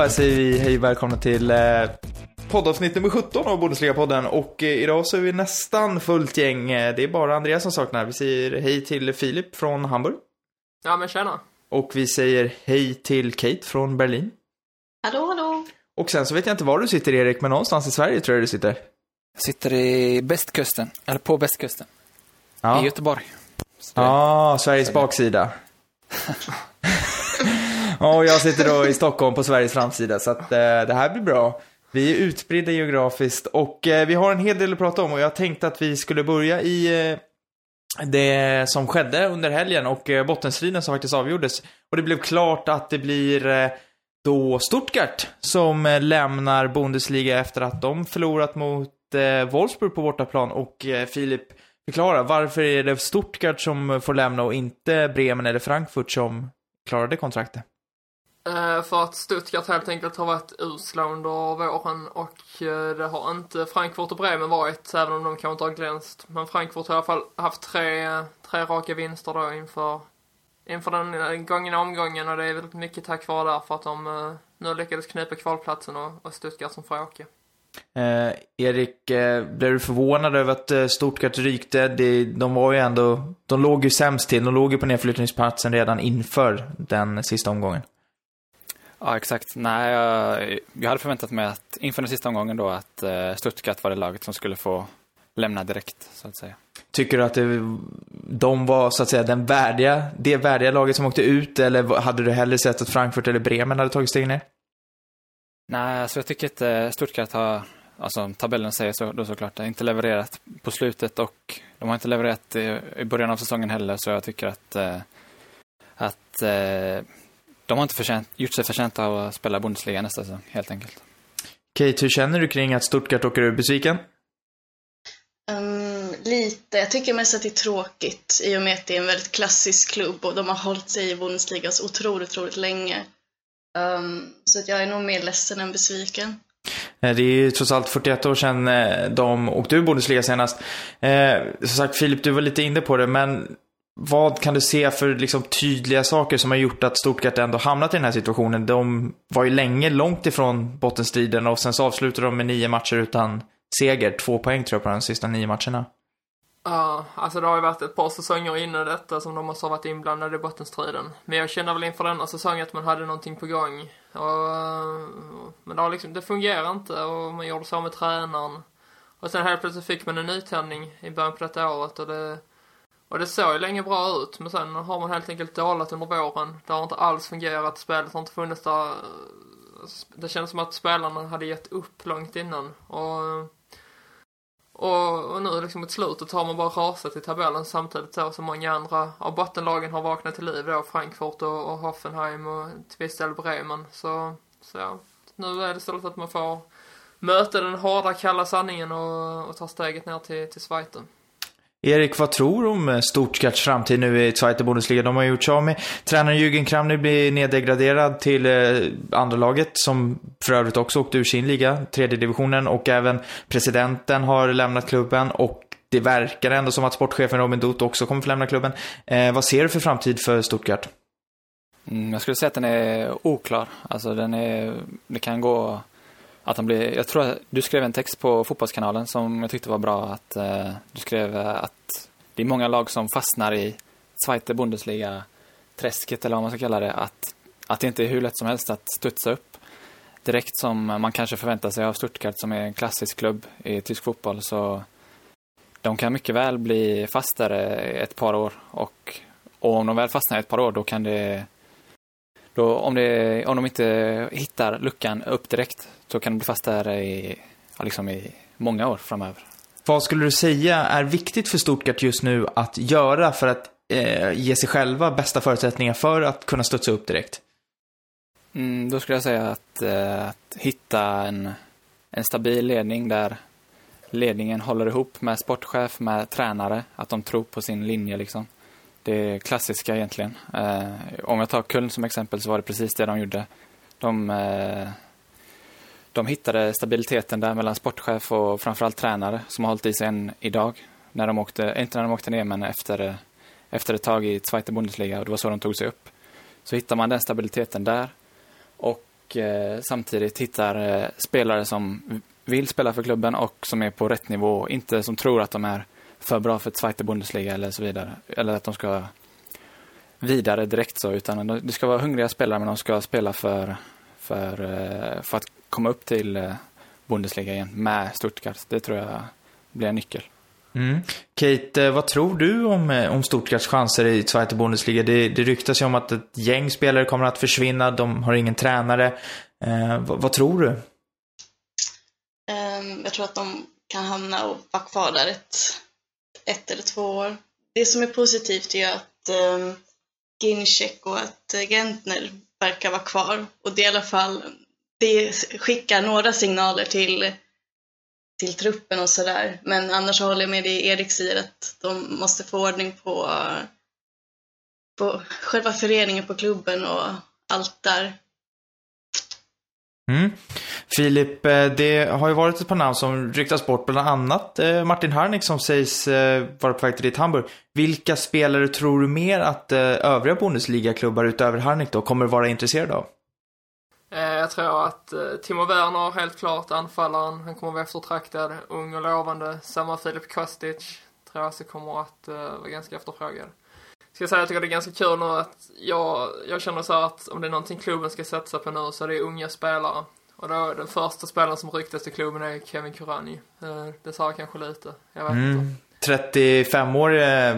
Då säger vi hej och välkomna till eh, poddavsnitt nummer 17 av Bundesliga-podden. Och eh, idag så är vi nästan fullt gäng. Eh, Det är bara Andreas som saknar. Vi säger hej till Filip från Hamburg. Ja men tjena. Och vi säger hej till Kate från Berlin. Hallå, hallå. Och sen så vet jag inte var du sitter Erik, men någonstans i Sverige tror jag du sitter. Jag sitter i västkusten, eller på västkusten, i Ja, Göteborg. Så det- ah, Sveriges baksida. Ja, och jag sitter då i Stockholm på Sveriges framsida, så att eh, det här blir bra. Vi är utspridda geografiskt och eh, vi har en hel del att prata om och jag tänkte att vi skulle börja i eh, det som skedde under helgen och eh, bottenstriden som faktiskt avgjordes. Och det blev klart att det blir eh, då Stuttgart som eh, lämnar Bundesliga efter att de förlorat mot eh, Wolfsburg på bortaplan. Och eh, Filip, förklara, varför är det Stuttgart som får lämna och inte Bremen eller Frankfurt som klarade kontraktet? Eh, för att Stuttgart helt enkelt har varit usla under våren och eh, det har inte Frankfurt och Bremen varit, även om de kanske inte har glänst. Men Frankfurt har i alla fall haft tre, tre raka vinster då inför, inför den eh, gångna omgången och det är väl mycket tack vare därför att de nu lyckades knipa kvalplatsen och, och Stuttgart som får åka. Eh, Erik, eh, blev du förvånad över att eh, Stuttgart rykte? De, de var ju ändå, de låg ju sämst till. De låg ju på nedflyttningsplatsen redan inför den sista omgången. Ja, exakt. Nej, jag, jag hade förväntat mig att inför den sista omgången då att eh, Stuttgart var det laget som skulle få lämna direkt, så att säga. Tycker du att det, de var så att säga den värdiga, det värdiga laget som åkte ut eller hade du hellre sett att Frankfurt eller Bremen hade tagit steg ner? Nej, alltså jag tycker inte Stuttgart har, alltså tabellen säger så, då såklart, inte levererat på slutet och de har inte levererat i, i början av säsongen heller, så jag tycker att, eh, att eh, de har inte förtjänt, gjort sig förtjänta av att spela Bundesliga nästa säsong, helt enkelt. Kate, hur känner du kring att Stuttgart åker ur besviken? Ehm, lite. Jag tycker mest att det är tråkigt i och med att det är en väldigt klassisk klubb och de har hållit sig i Bundesliga så otroligt, otroligt länge. Ehm, så att jag är nog mer ledsen än besviken. Eh, Det är ju trots allt 41 år sedan eh, de åkte ur Bundesliga senast. Eh, som sagt, Filip, du var lite inne på det, men vad kan du se för liksom, tydliga saker som har gjort att Stuttgart ändå hamnat i den här situationen? De var ju länge långt ifrån bottenstriden och sen så avslutade de med nio matcher utan seger. Två poäng tror jag på de sista nio matcherna. Ja, alltså det har ju varit ett par säsonger innan detta som de måste ha varit inblandade i bottenstriden. Men jag känner väl inför denna säsong att man hade någonting på gång. Och, men det, har liksom, det fungerar inte och man gjorde så med tränaren. Och sen helt plötsligt fick man en nytändning i början på detta året och det, och det såg ju länge bra ut. Men sen har man helt enkelt dalat under våren. Det har inte alls fungerat, spelet har inte funnits där. Alltså, det känns som att spelarna hade gett upp långt innan. Och och, och nu liksom mot slutet har man bara rasat i tabellen samtidigt så som många andra av bottenlagen har vaknat till liv då. Frankfurt och, och Hoffenheim och till viss del Bremen. Så, så ja, nu är det istället att man får möta den hårda kalla sanningen och, och ta steget ner till, till Schweiz. Erik, vad tror du om eh, Stuttgarts framtid nu i Zweite Bundesliga? De har gjort sig av med tränaren Jürgen Kramny blir neddegraderad till eh, andra laget som för övrigt också åkte ur sin liga, tredje divisionen och även presidenten har lämnat klubben och det verkar ändå som att sportchefen Robin Doth också kommer få lämna klubben. Eh, vad ser du för framtid för Stuttgart? Mm, jag skulle säga att den är oklar. Alltså den är, det kan gå att han blev, jag tror att du skrev en text på Fotbollskanalen som jag tyckte var bra att eh, du skrev eh, att det är många lag som fastnar i Zweite Bundesliga-träsket eller vad man ska kalla det. Att, att det inte är hur lätt som helst att studsa upp direkt som man kanske förväntar sig av Stuttgart som är en klassisk klubb i tysk fotboll så de kan mycket väl bli fastare ett par år och, och om de väl fastnar ett par år då kan det då, om, det, om de inte hittar luckan upp direkt så kan de bli fast där i, liksom i många år framöver. Vad skulle du säga är viktigt för Stuttgart just nu att göra för att eh, ge sig själva bästa förutsättningar för att kunna studsa upp direkt? Mm, då skulle jag säga att, eh, att hitta en, en stabil ledning där ledningen håller ihop med sportchef, med tränare, att de tror på sin linje liksom. Det klassiska egentligen. Eh, om jag tar Köln som exempel så var det precis det de gjorde. De, eh, de hittade stabiliteten där mellan sportchef och framförallt tränare som har hållit i sig än idag. När de åkte, eh, inte när de åkte ner men efter, eh, efter ett tag i Zweite Bundesliga och det var så de tog sig upp. Så hittar man den stabiliteten där. Och och eh, samtidigt hittar eh, spelare som vill spela för klubben och som är på rätt nivå. Inte som tror att de är för bra för Zweite Bundesliga eller så vidare. Eller att de ska vidare direkt så, utan det ska vara hungriga spelare men de ska spela för, för, för att komma upp till Bundesliga igen med Stuttgart. Det tror jag blir en nyckel. Mm. Kate, eh, vad tror du om, eh, om Stuttgarts chanser i Zweite Bundesliga? Det, det ryktas ju om att ett gäng spelare kommer att försvinna, de har ingen tränare. Eh, vad, vad, tror du? Um, jag tror att de kan hamna och vara kvar där ett, ett eller två år. Det som är positivt är att eh, Ginchek och att eh, Gentner verkar vara kvar. Och det i alla fall, det skickar några signaler till till truppen och sådär. Men annars håller jag med det Erik säger att de måste få ordning på, på själva föreningen, på klubben och allt där. Mm. Filip, eh, det har ju varit ett par namn som ryktats bort, bland annat eh, Martin Harnik som sägs eh, vara på väg till ditt Hamburg. Vilka spelare tror du mer att övriga Bundesliga-klubbar utöver Harnik då kommer vara intresserade av? Jag tror att Timo Werner helt klart anfallaren. Han kommer vara eftertraktad, ung och lovande. Samma Filip Kostic. Tror jag också kommer att vara ganska efterfrågad. Ska jag säga, jag tycker det är ganska kul nu att jag, jag känner så att om det är någonting klubben ska satsa på nu så är det unga spelare. Och då den första spelaren som ryktas till klubben är Kevin Kurani. Uh, det sa kanske lite, jag vet mm. inte. 35 år,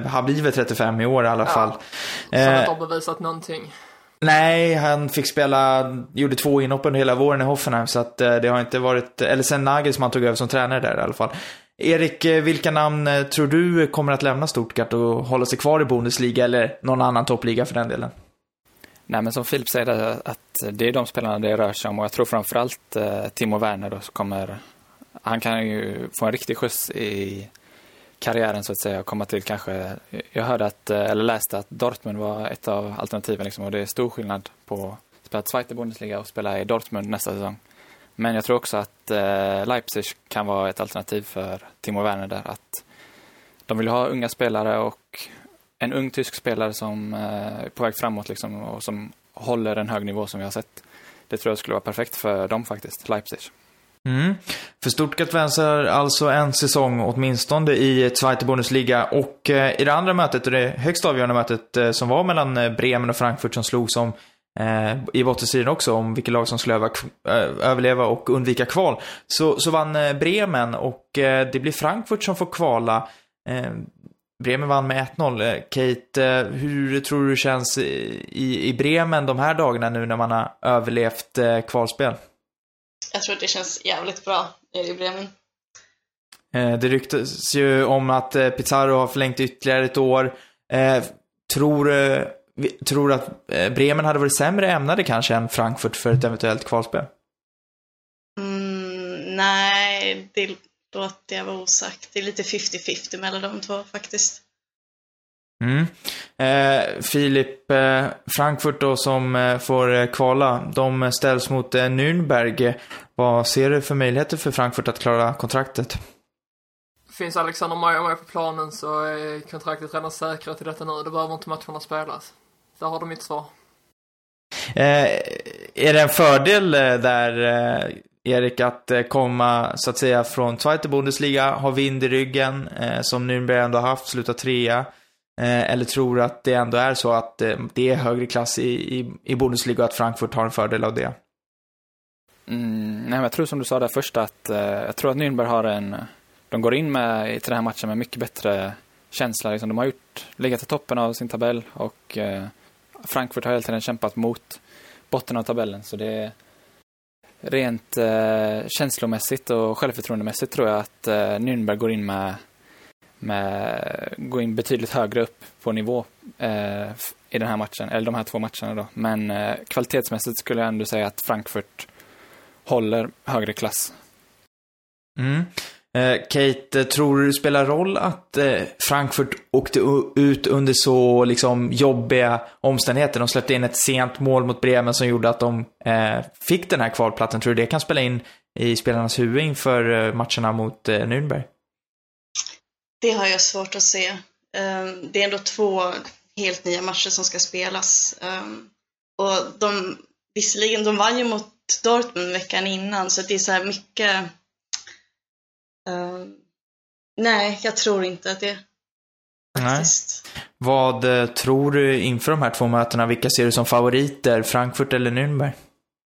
har blivit 35 i år i alla ja, fall. Som eh, inte har bevisat någonting. Nej, han fick spela, gjorde två inhopp under hela våren i Hoffenheim, så att eh, det har inte varit, eller sen Nagelsmann tog över som tränare där i alla fall. Erik, eh, vilka namn eh, tror du kommer att lämna Stuttgart och hålla sig kvar i Bundesliga eller någon annan toppliga för den delen? Nej, men som Filip säger, eh, att det är de spelarna det rör sig om och jag tror framförallt Timo Werner då, som kommer, han kan ju få en riktig skjuts i karriären så att säga och komma till kanske, jag hörde att, eller läste att Dortmund var ett av alternativen liksom, och det är stor skillnad på att spela Zweite Bundesliga och spela i Dortmund nästa säsong. Men jag tror också att eh, Leipzig kan vara ett alternativ för Timo Werner där. Att de vill ha unga spelare och en ung tysk spelare som eh, är på väg framåt liksom, och som håller en hög nivå som vi har sett. Det tror jag skulle vara perfekt för dem faktiskt, Leipzig. Mm. För Stuttgart väntar alltså en säsong åtminstone i Zweite Bundesliga och eh, i det andra mötet, och det högst avgörande mötet eh, som var mellan eh, Bremen och Frankfurt som slogs om i bottenstriden också om vilket lag som skulle öva, överleva och undvika kval. Så, så vann Bremen och det blir Frankfurt som får kvala. Bremen vann med 1-0. Kate, hur tror du det känns i, i Bremen de här dagarna nu när man har överlevt kvalspel? jag tror att det känns jävligt bra i Bremen. Eh, det ryktas ju om att eh, Pizarro har förlängt ytterligare ett år. Eh, tror, tror du att Bremen hade varit sämre ämnade kanske än Frankfurt för ett eventuellt kvalspel? Mm, nej, det låter jag vara osagt. Det är lite 50-50 mellan de två faktiskt. Mm. Eh, Filip, eh, Frankfurt då som eh, får eh, kvala, de ställs mot eh, Nürnberg. Vad ser du för möjligheter för Frankfurt att klara kontraktet? Finns Alexander Meyer med på planen så är kontraktet redan säkrat till detta nu. Då behöver inte matcherna spelas. Där har du mitt svar. Eh, är det en fördel där, Erik, att komma så att säga från Zweite Bundesliga, ha vind i ryggen, som Nürnberg ändå haft, sluta trea? Eh, eller tror du att det ändå är så att eh, det är högre klass i, i, i Bundesliga och att Frankfurt har en fördel av det? Mm, nej, men jag tror som du sa där först att eh, jag tror att Nürnberg har en... De går in med, till den här matchen med mycket bättre känsla. Liksom. De har gjort, legat i toppen av sin tabell och eh, Frankfurt har hela tiden kämpat mot botten av tabellen. Så det är rent eh, känslomässigt och självförtroendemässigt tror jag att eh, Nürnberg går in med med, går in betydligt högre upp på nivå eh, i den här matchen, eller de här två matcherna då. Men eh, kvalitetsmässigt skulle jag ändå säga att Frankfurt håller högre klass. Mm. Eh, Kate, eh, tror du det spelar roll att eh, Frankfurt åkte ut under så liksom, jobbiga omständigheter? De släppte in ett sent mål mot Bremen som gjorde att de fick den här kvalplatsen. Tror du det kan spela in i spelarnas huvud inför matcherna mot Nürnberg? Det har jag svårt att se. Ehm, det är ändå två helt nya matcher som ska spelas. Ehm, och de, visserligen, de vann ju mot Dortmund veckan innan så det är så här mycket... Uh, nej, jag tror inte att det faktiskt. Nej. Vad eh, tror du inför de här två mötena? Vilka ser du som favoriter? Frankfurt eller Nürnberg?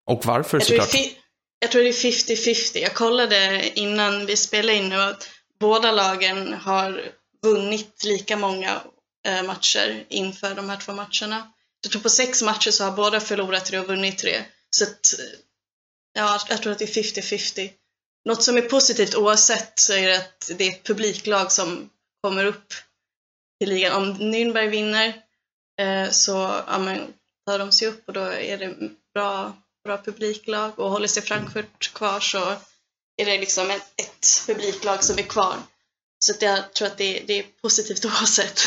Och varför jag tror, såklart? jag tror det är 50-50. Jag kollade innan vi spelade in nu att båda lagen har vunnit lika många eh, matcher inför de här två matcherna. Jag tror på sex matcher så har båda förlorat tre och vunnit tre. Så att, ja, jag tror att det är 50-50. Något som är positivt oavsett så är det att det är ett publiklag som kommer upp till ligan. Om Nürnberg vinner eh, så ja, men, tar de sig upp och då är det bra, bra publiklag och håller sig Frankfurt kvar så är det liksom ett, ett publiklag som är kvar. Så jag tror att det, det är positivt oavsett.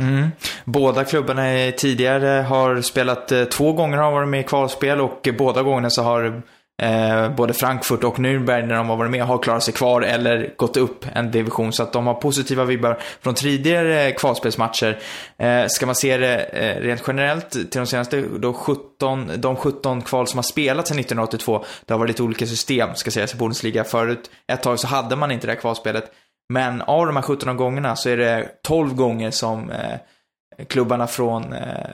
Mm. Båda klubbarna tidigare har spelat, eh, två gånger har varit med i kvalspel och båda gångerna så har eh, både Frankfurt och Nürnberg när de har varit med har klarat sig kvar eller gått upp en division. Så att de har positiva vibbar från tidigare kvalspelsmatcher. Eh, ska man se det eh, rent generellt till de senaste då 17, de 17 kval som har spelats sedan 1982. Det har varit lite olika system ska sägas i Bundesliga. Förut ett tag så hade man inte det här kvalspelet. Men av de här 17 gångerna så är det 12 gånger som eh, klubbarna från eh,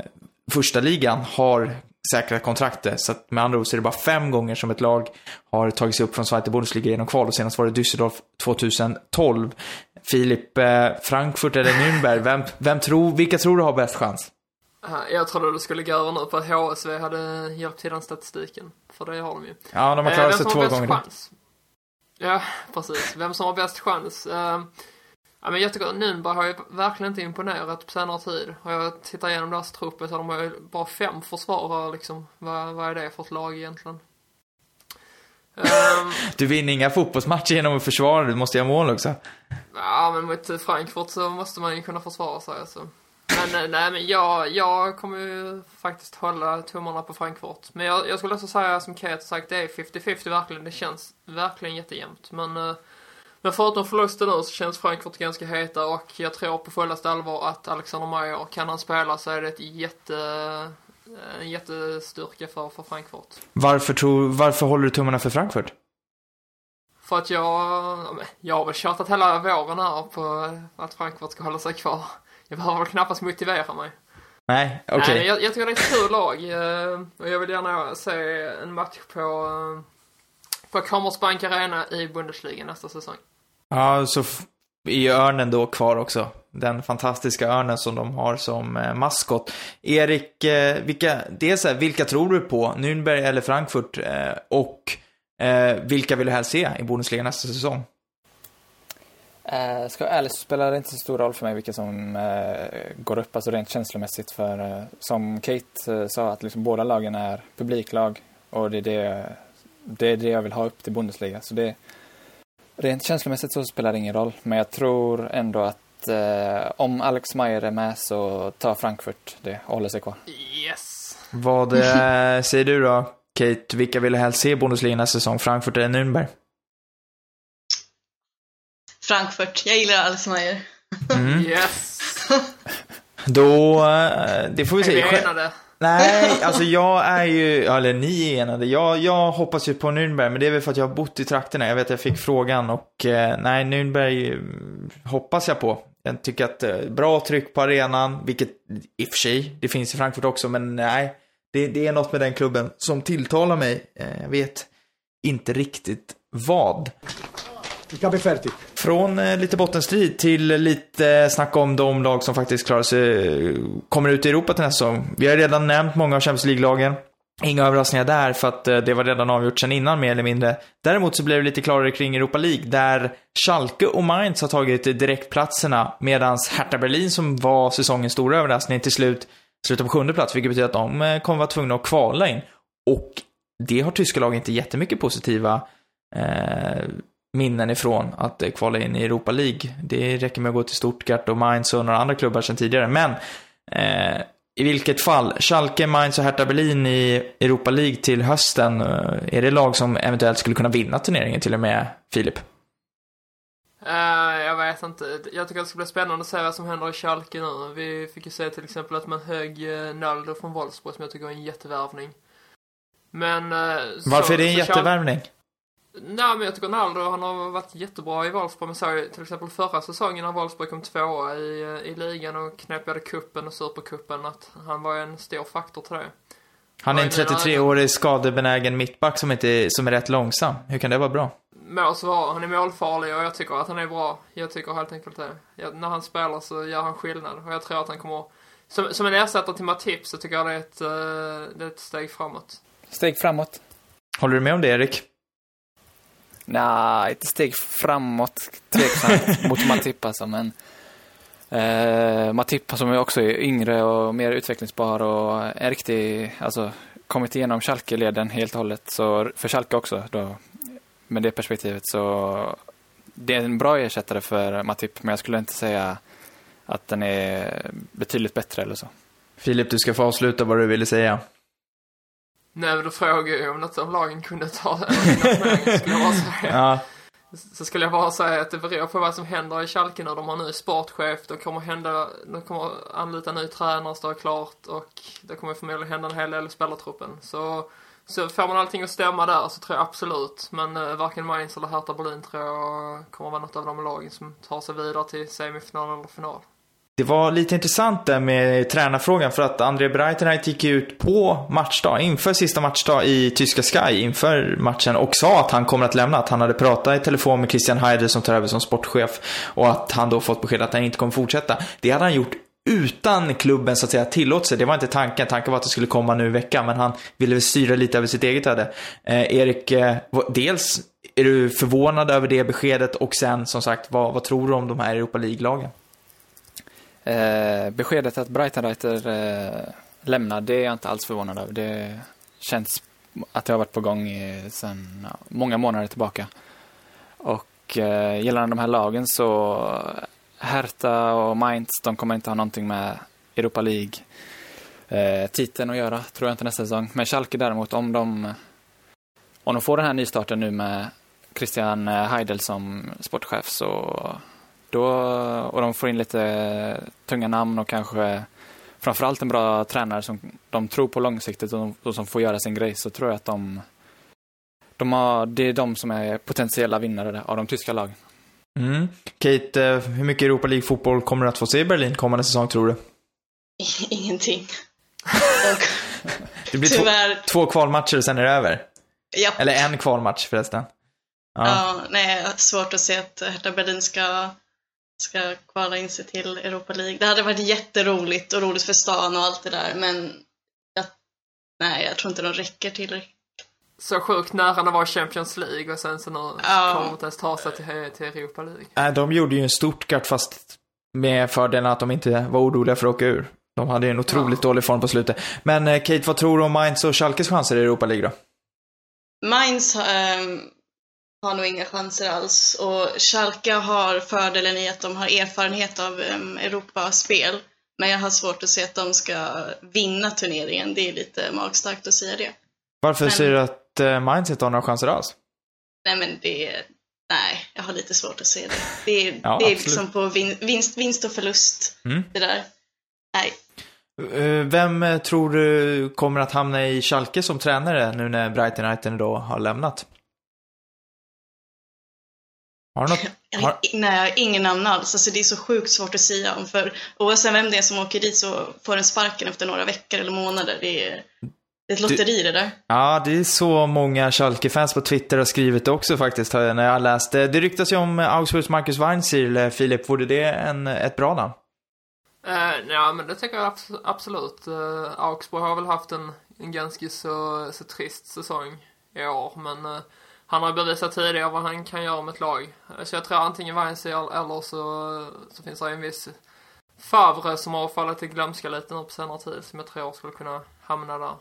första ligan har säkrat kontraktet. Så att med andra ord så är det bara fem gånger som ett lag har tagit sig upp från Zweite Bundesliga genom kval och senast var det Düsseldorf 2012. Filip, eh, Frankfurt eller Nürnberg, vem, vem tror, vilka tror du har bäst chans? Jag trodde du skulle göra nu på att HSV hade hjälpt till den statistiken. För det har de ju. Ja, de har klarat sig två gånger. Chans? Ja, precis. Vem som har bäst chans? Ja, men jag tycker Nürnberg har ju verkligen inte imponerat på senare tid. Och jag tittar igenom deras trupper så de har ju bara fem försvarare liksom. Vad, vad är det för ett lag egentligen? Um, du vinner inga fotbollsmatcher genom att försvara, du måste göra mål också. Ja, men mot Frankfurt så måste man ju kunna försvara sig alltså. Men nej, men jag, jag kommer ju faktiskt hålla tummarna på Frankfurt. Men jag, jag skulle också säga som Kate sagt, det är 50-50 verkligen. Det känns verkligen jättejämnt. Men, eh, men förutom förlusten nu så känns Frankfurt ganska heta och jag tror på fullaste allvar att Alexander Meyer, kan han spela så är det ett jätte, en jättestyrka för, för Frankfurt. Varför, tror, varför håller du tummarna för Frankfurt? För att jag, jag har väl tjatat hela våren här på att Frankfurt ska hålla sig kvar. Jag behöver väl knappast motivera mig. Nej, okej. Okay. jag, jag tycker det är ett kul lag. Eh, och jag vill gärna se en match på, eh, på Commerzbank Arena i Bundesliga nästa säsong. Ja, så är ju örnen då kvar också. Den fantastiska örnen som de har som eh, maskot. Erik, eh, vilka, dels här, vilka tror du på? Nürnberg eller Frankfurt? Eh, och eh, vilka vill du helst se i Bundesliga nästa säsong? Eh, ska jag ärligt så spelar det inte så stor roll för mig vilka som eh, går upp, alltså rent känslomässigt. För eh, som Kate sa, att liksom båda lagen är publiklag och det är det, det är det jag vill ha upp till Bundesliga. Så det, rent känslomässigt så spelar det ingen roll. Men jag tror ändå att om Alex Meyer är med så tar Frankfurt det och håller sig kvar. Yes! Vad säger du då, Kate? Vilka vill du helst se i Bundesliga nästa säsong? Frankfurt eller Nürnberg? Frankfurt. Jag gillar Alice Meyer. Mm. Yes! Då, eh, det får vi se. Är vi enade? Nej, alltså jag är ju, eller ni är enade. Jag, jag hoppas ju på Nürnberg, men det är väl för att jag har bott i trakterna. Jag vet att jag fick frågan och eh, nej, Nürnberg mm, hoppas jag på. Jag tycker att eh, bra tryck på arenan, vilket i och för sig, det finns i Frankfurt också, men nej. Det, det är något med den klubben som tilltalar mig. Jag vet inte riktigt vad. Från eh, lite bottenstrid till lite snack om de lag som faktiskt klarar sig, kommer ut i Europa till nästa säsong. Vi har redan nämnt många av Champions League-lagen. Inga överraskningar där för att eh, det var redan avgjort sedan innan mer eller mindre. Däremot så blev det lite klarare kring Europa League där Schalke och Mainz har tagit direktplatserna medan Hertha Berlin som var säsongens stora överraskning till slut slutar på sjunde plats vilket betyder att de eh, kommer vara tvungna att kvala in. Och det har tyska lag inte jättemycket positiva eh, minnen ifrån att kvala in i Europa League. Det räcker med att gå till Stuttgart och Mainz och några andra klubbar sedan tidigare. Men eh, i vilket fall, Schalke, Mainz och Hertha Berlin i Europa League till hösten. Eh, är det lag som eventuellt skulle kunna vinna turneringen till och med, Filip? Uh, jag vet inte. Jag tycker att det ska bli spännande att se vad som händer i Schalke nu. Vi fick ju se till exempel att man högg uh, Naldo från Wolfsburg som jag tycker är en jättevärvning. Men... eh, Varför så- är det en så Schalke- jättevärvning? Nej, men jag tycker Naldo, han har varit jättebra i Wolfsburg. Men så till exempel förra säsongen när Wolfsburg kom tvåa i, eh, i ligan och knäppade kuppen och supercupen, att han var en stor faktor till det. Han är en Oj, men 33-årig skadebenägen mittback som, inte, är- som är rätt långsam. Hur kan det vara bra? Må så vara, han är målfarlig och jag tycker att han är bra. Jag tycker helt enkelt det. Jag, när han spelar så gör han skillnad och jag tror att han kommer... Som, som en ersättare till Matip så tycker jag det är ett, eh, det är ett steg framåt. Steg framåt. Håller du med om det, Erik? Nej, inte steg framåt. Tveksamt mot Matip alltså, men eh, Matip som är också är yngre och mer utvecklingsbar och en riktig, alltså kommit igenom Schalke-leden helt och hållet. Så för Schalke också då, med det perspektivet så det är en bra ersättare för Matip, men jag skulle inte säga att den är betydligt bättre eller så. Filip, du ska få avsluta vad du ville säga. Nej, men då frågar jag om något av lagen kunde ta över skulle jag bara säga. Ja, Så skulle jag bara säga att det beror på vad som händer i Schalke nu. De har nu sportchef, det kommer hända, de kommer anlita ny tränare, står klart och det kommer förmodligen hända en hel del i spelartruppen. Så, så får man allting att stämma där så tror jag absolut. Men eh, varken Mainz eller Hertha Berlin tror jag kommer vara något av de lagen som tar sig vidare till semifinal eller final det var lite intressant där med tränarfrågan för att André Breitenreich gick ut på matchdag, inför sista matchdag i tyska Sky, inför matchen och sa att han kommer att lämna. Att han hade pratat i telefon med Christian Heider som tar över som sportchef och att han då fått besked att han inte kommer fortsätta. Det hade han gjort utan klubben så att säga tillåtelse. Det var inte tanken. Tanken var att det skulle komma nu i veckan, men han ville väl styra lite över sitt eget öde. Eh, Erik, eh, dels är du förvånad över det beskedet och sen som sagt, vad, vad tror du om de här Europa League-lagen? Eh, beskedet att Breitenreiter eh, lämnar, det är jag inte alls förvånad över. Det känns att det har varit på gång i, sen ja, många månader tillbaka. Och eh, gällande de här lagen så Hertha och Mainz, de kommer inte ha någonting med Europa League eh, titeln att göra, tror jag inte nästa säsong. Men Schalke däremot, om de, om de får den här nystarten nu med Christian eh, Heidel som sportchef så då, och de får in lite tunga namn och kanske framförallt en bra tränare som de tror på långsiktigt och, och som får göra sin grej så tror jag att de, de har, det är de som är potentiella vinnare av de tyska lagen. Mm. Kate, eh, hur mycket Europa League-fotboll kommer du att få se i Berlin kommande säsong tror du? Ingenting. Det blir två, tyvärr, två kvalmatcher och sen är det över. ja, Eller en kvalmatch förresten. Ja. ja, nej, svårt att se att Hertha Berlin ska, ska kvala in sig till Europa League. Det hade varit jätteroligt och roligt för stan och allt det där, men jag, nej, jag tror inte de räcker tillräckligt. Så sjukt nära det var Champions League och sen så nu Ja. kommer de inte ens ta sig till, till Europa League. Nej, de gjorde ju en Stuttgart fast med fördelen att de inte var oroliga för att åka ur. De hade ju en otroligt Ja. dålig form på slutet. Men eh, Kate, vad tror du om Mainz och Schalkes chanser i Europa League då? Mainz ehm, har nog inga chanser alls och Schalke har fördelen i att de har erfarenhet av um, Europaspel. Men jag har svårt att se att de ska vinna turneringen. Det är lite magstarkt att säga det. Varför Men- säger du att eh, Mainz inte har några chanser alls? Nej men det nej, jag har lite svårt att se det. Det är, Ja, det är liksom på vin, vinst, vinst och förlust, Mm. det där. Nej, Eh, Vem eh, tror du kommer att hamna i Schalke som tränare nu när Breitenreiter då har lämnat? Har du något? Har- nej, jag har ingen namn alls. Alltså det är så sjukt svårt att säga om för oavsett vem det är som åker dit så får den sparken efter några veckor eller månader. Det är, det är ett lotteri det där. Ja, det är så många Schalke-fans på Twitter har skrivit också faktiskt, när jag har läst det. Ryktas ju om Augsburgs Marcus Weinzierl, eh, Filip. Vore det en, ett bra namn? Eh, ja, men det tycker jag abs- absolut. Uh, Augsburg har väl haft en, en ganska så, så trist säsong i år, men eh, han har bevisat tidigare vad han kan göra med ett lag. Eh, Så jag tror antingen Weinzierl eller så, så finns det en viss Favre som har fallit i glömska lite nu på senare tid, som jag tror skulle kunna hamna där.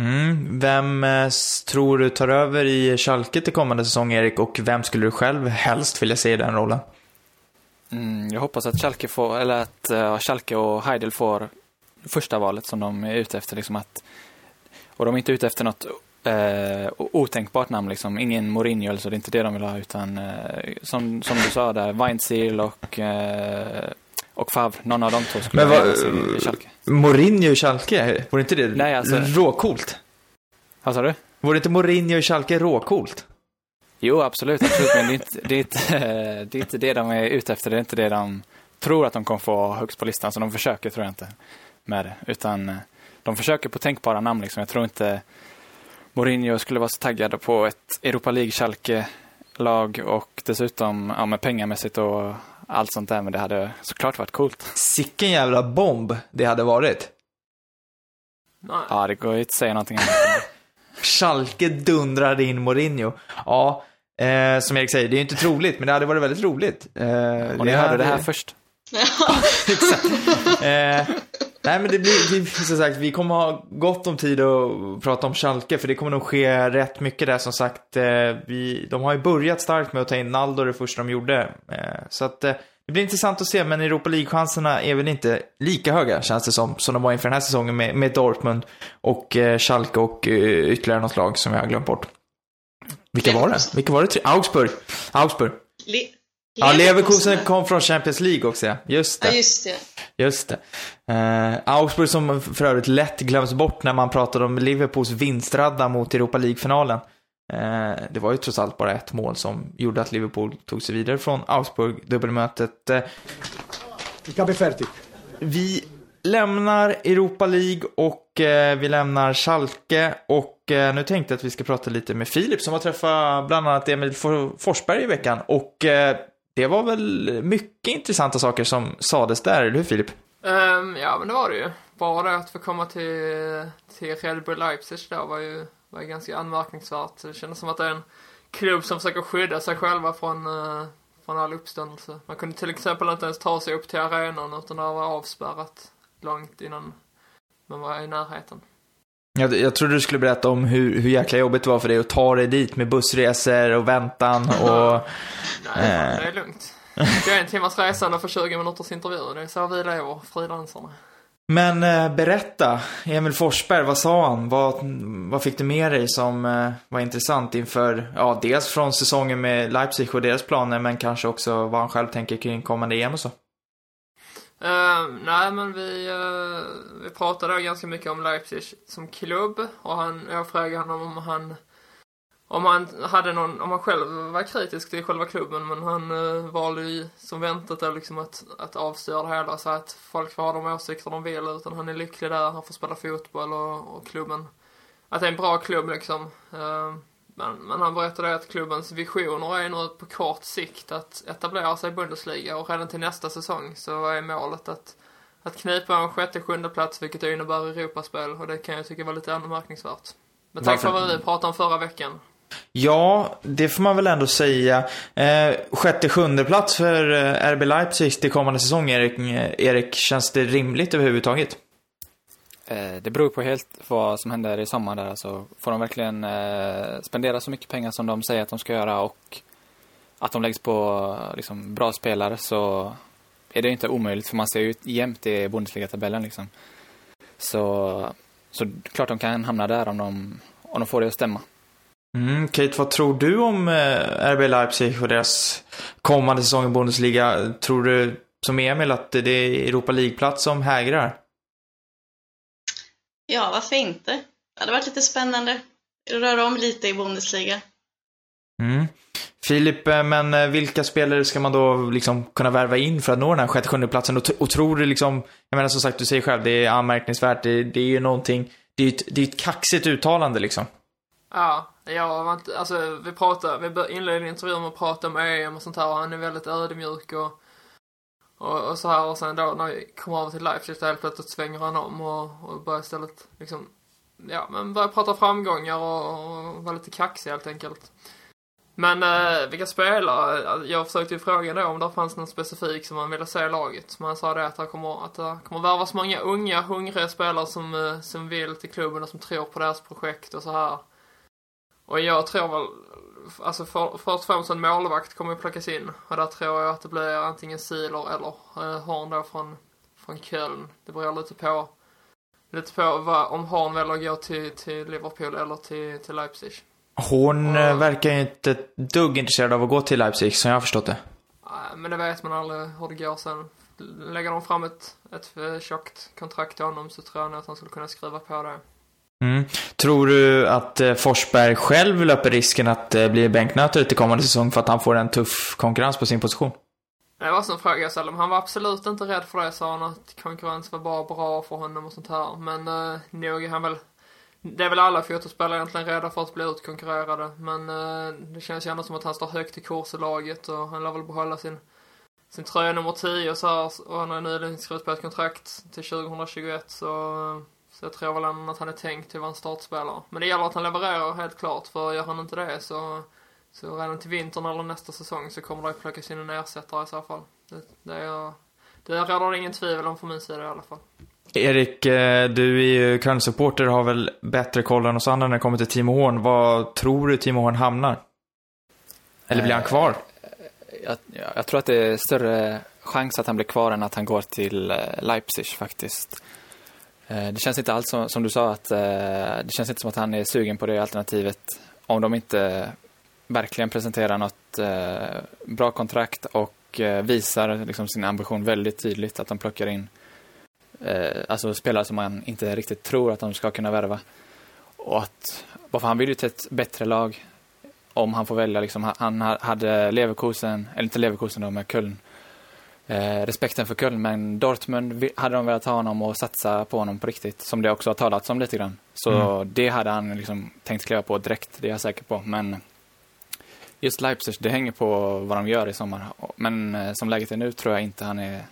Mm. Vem eh, tror du tar över i Schalke till kommande säsong, Erik? Och vem skulle du själv helst vilja se i den rollen? Mm, jag hoppas att Schalke får, eller att uh, Schalke och Heidel får första valet som de är ute efter. Liksom att, och de är inte ute efter något eh, otänkbart namn, liksom. ingen Mourinho eller så, det är inte det de vill ha, utan eh, som, som du sa där, Weinzierl och, eh, och Favre, någon av de två skulle Men vad- se i Schalke. Mourinho i Schalke, vore inte det Nej, alltså- råcoolt? Vad sa du? Vore inte Mourinho i Schalke råcoolt? Jo, absolut, absolut. Men det är, inte, det, är inte, det är inte det de är ute efter. Det är inte det de tror att de kommer få högst på listan. Så de försöker, tror jag inte, med det. Utan eh, de försöker på tänkbara namn. Liksom. Jag tror inte Mourinho skulle vara så taggad på ett Europa League-Schalke-lag och dessutom ja, med pengamässigt och allt sånt där. Men det hade såklart varit coolt. Sicken jävla bomb det hade varit. Nej. Ja, det går ju inte att säga någonting annat. Schalke dundrade in Mourinho. Ja, eh, som Erik säger, det är ju inte troligt, men det hade varit väldigt roligt. Eh, Och ni hörde det här först. Exakt. Eh, nej men det blir, vi, som sagt, vi kommer ha gott om tid att prata om Schalke, för det kommer nog ske rätt mycket där som sagt. Eh, vi, de har ju börjat starkt med att ta in Naldo det första de gjorde. Eh, så att eh, det blir intressant att se, men Europa League-chanserna är väl inte lika höga, känns det som, som de var inför den här säsongen med, med Dortmund och eh, Schalke och eh, ytterligare något lag som jag har glömt bort. Vilka var det? Vilka var det? Augsburg. Augsburg. Le Ja, Leverkusen kom från Champions League också, ja. Just det. Ja, just det. Just det. Eh, Augsburg som för övrigt lätt glöms bort när man pratade om Liverpools vinstradda mot Europa League-finalen. Eh, det var ju trots allt bara ett mål som gjorde att Liverpool tog sig vidare från Augsburg, dubbelmötet. Fertig. vi lämnar Europa League och vi lämnar Schalke och nu tänkte jag att vi ska prata lite med Filip som har träffat bland annat Emil For- Forsberg i veckan och det var väl mycket intressanta saker som sades där, eller hur Filip? Um, ja, men det var det ju. Bara det att få komma till, till Red Bull Leipzig då var ju, var ju ganska anmärkningsvärt. Det kändes som att det är en klubb som försöker skydda sig själva från, uh, från all uppståndelse. Man kunde till exempel inte ens ta sig upp till arenan utan det var avspärrat långt innan man var i närheten. Jag, jag trodde du skulle berätta om hur, hur jäkla jobbigt det var för dig att ta dig dit med bussresor och väntan och... Nej, Eh. det är lugnt. Det är en timmas resande för 20 minuters intervju. Det är så vi lever, frilansarna. Men eh, berätta, Emil Forsberg, vad sa han? Vad, vad fick du med dig som eh, var intressant inför, ja, dels från säsongen med Leipzig och deras planer, men kanske också vad han själv tänker kring kommande EM och så? Uh, nej, men vi, uh, vi pratade då ganska mycket om Leipzig som klubb. Och han, jag frågade honom om han om han hade någon, om han själv var kritisk till själva klubben men han uh, valde ju som väntat då liksom att, att avstyra det hela. Så att folk får ha de åsikter de vill utan han är lycklig där, han får spela fotboll och, och klubben, att det är en bra klubb liksom. Eh, men, men han berättade att klubbens visioner är nu på kort sikt att etablera sig i Bundesliga och redan till nästa säsong så är målet att, att knipa en sjätte, sjunde plats vilket innebär Europaspel och det kan jag tycka var lite anmärkningsvärt. Men tack för vad vi pratade om förra veckan. Ja, det får man väl ändå säga. Eh, sjätte, sjunde plats för eh, RB Leipzig till kommande säsong, Erik. Eh, Erik, känns det rimligt överhuvudtaget? Eh, det beror på helt vad som händer i sommar där. Alltså, får de verkligen eh, spendera så mycket pengar som de säger att de ska göra och att de läggs på liksom, bra spelare så är det inte omöjligt för man ser ju jämt i Bundesliga-tabellen liksom. Så, så klart de kan hamna där om de, om de får det att stämma. Mm, Kate, vad tror du om eh, RB Leipzig och deras kommande säsong i Bundesliga? Tror du, som Emil, att det är Europa League-plats som hägrar? Ja, varför inte? Det hade varit lite spännande. Röra om lite i Bundesliga. Mm. Filip, eh, men eh, vilka spelare ska man då liksom kunna värva in för att nå den här sjätte, sjunde platsen? Och, tror du liksom, jag menar som sagt, du säger själv, det är anmärkningsvärt, det, det är ju någonting, det är ju ett, det är ett kaxigt uttalande liksom. Ja, jag var inte, alltså vi pratade, vi inledde intervjun med att prata om EM och sånt här och han är väldigt ödmjuk och, och, och så här och sen då när vi kommer över till Lifeshift helt plötsligt svänger han om och, och börjar istället liksom, ja men börjar prata framgångar och, och vara lite kaxig helt enkelt. Men eh, vilka spelare, jag försökte ju fråga då om det fanns någon specifik som man ville se i laget. Men han sa det att det kommer, att det kommer värvas många unga, hungriga spelare som, eh, som vill till klubben och som tror på deras projekt och så här. Och jag tror väl, alltså för, först och främst en målvakt kommer ju plockas in. Och där tror jag att det blir antingen Siler eller eh, Horn då från, från Köln. Det beror lite på, lite på vad, om Horn väljer att gå till, till Liverpool eller till, till Leipzig. Hon eh, Ja. verkar ju inte ett dugg intresserad av att gå till Leipzig, som jag har förstått det. Nej, Men det vet man aldrig hur det går sen. Lägger de fram ett, ett eh, tjockt kontrakt till honom så tror jag nog att han skulle kunna skriva på det. Mm. Tror du att eh, Forsberg själv löper risken att eh, bli bänknötare till kommande säsong för att han får en tuff konkurrens på sin position? Det var en fråga jag ställde, men han var absolut inte rädd för det, sa han, att konkurrens var bara bra för honom och sånt här. Men eh, nog är han väl, det är väl alla fotbollsspelare egentligen rädda för att bli utkonkurrerade, men eh, det känns ju ändå som att han står högt i kurs i laget och han lär väl behålla sin, sin tröja nummer 10 och så här, och han har nyligen skrivit på ett kontrakt till 2021 så, eh, så jag tror väl ändå att han är tänkt till att vara en startspelare. Men det gäller att han levererar helt klart, för gör han inte det så så redan till vintern eller nästa säsong så kommer det att plockas in en ersättare i så fall. Det, det, är, det råder ingen tvivel om från min sida i alla fall. Erik, eh, du är ju Köln-supporter och har väl bättre koll än oss andra när det kommer till Timo Horn. Vad tror du Timo Horn hamnar? Eller blir han kvar? Jag, jag, tror att det är större chans att han blir kvar än att han går till eh, Leipzig faktiskt. Eh, det känns inte alls som, som du sa att eh, det känns inte som att han är sugen på det alternativet om de inte verkligen presenterar något eh, bra kontrakt och visar liksom, sin ambition väldigt tydligt. Att de plockar in alltså spelare som man inte riktigt tror att de ska kunna värva. Och att, varför han vill ju till ett bättre lag om han får välja. Liksom, han hade Leverkusen, eller inte Leverkusen då, med Köln. Eh, respekten för Köln, men Dortmund hade de velat ha honom och satsa på honom på riktigt, som det också har talats om lite grann. Så mm. det hade han liksom tänkt kliva på direkt, det är jag säker på. Men just Leipzig, det hänger på vad de gör i sommar. Men eh, som läget är nu tror jag inte han är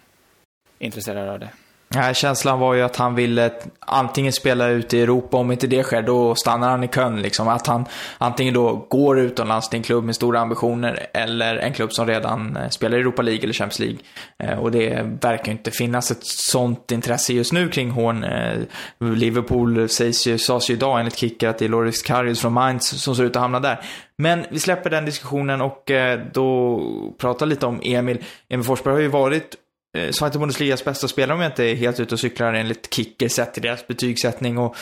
intresserad av det. Nej, känslan var ju att han ville antingen spela ute i Europa, om inte det sker, då stannar han i kön. Liksom. Att han antingen då går utomlands till en klubb med stora ambitioner, eller en klubb som redan eh, spelar i Europa League eller Champions League. Eh, och det verkar inte finnas ett sånt intresse just nu kring Horn. Eh, Liverpool sägs ju, sades ju idag enligt Kicker att det är Loris Karius från Mainz som ser ut att hamna där. Men vi släpper den diskussionen och då pratar lite om Emil. Emil Forsberg har ju varit Eh, Svante Zweite Bundesligas bästa spelare om jag inte är helt ute och cyklar enligt Kicker sett till deras betygssättning. Och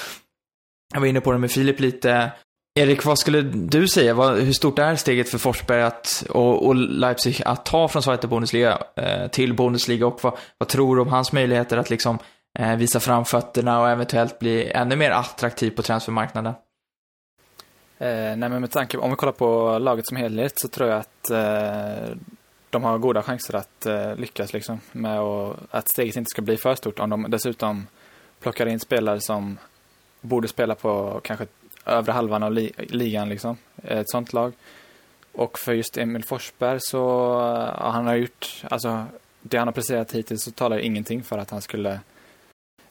jag var inne på det med Filip lite. Erik, vad skulle du säga? Vad, hur stort är steget för Forsberg att, och, och Leipzig att ta från Zweite Bundesliga eh, till Bundesliga och vad, vad, tror du om hans möjligheter att liksom eh, visa framfötterna och eventuellt bli ännu mer attraktiv på transfermarknaden? Eh, nej, men med tanke om vi kollar på laget som helhet så tror jag att eh, de har goda chanser att eh, lyckas liksom, med och, att steget inte ska bli för stort om de dessutom plockar in spelare som borde spela på kanske övre halvan av li ligan liksom, ett sånt lag. Och för just Emil Forsberg så, ja, han har gjort, alltså det han har presterat hittills så talar ingenting för att han skulle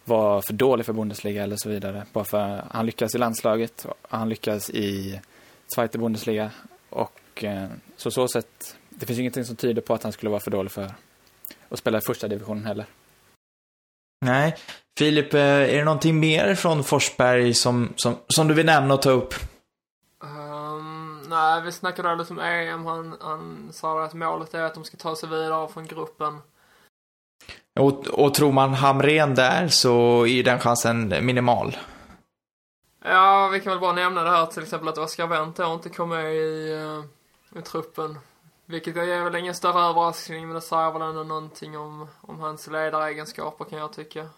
vara för dålig för Bundesliga eller så vidare. Bara för han lyckas i landslaget, han lyckas i Zweite Bundesliga och eh, så så sätt det finns ingenting som tyder på att han skulle vara för dålig för att spela i första divisionen heller. Nej. Filip, eh, är det någonting mer från Forsberg som, som, som du vill nämna och ta upp? Um, nej, vi snackade lite om EM. Han, han sa att målet är att de ska ta sig vidare från gruppen. Och, och tror man Hamren där så är den chansen minimal. Ja, vi kan väl bara nämna det här till exempel att Oskar Wendt inte kom med i, uh, i truppen. Vilket är väl ingen större överraskning, men det säger väl ändå någonting om, om hans ledaregenskaper kan jag tycka.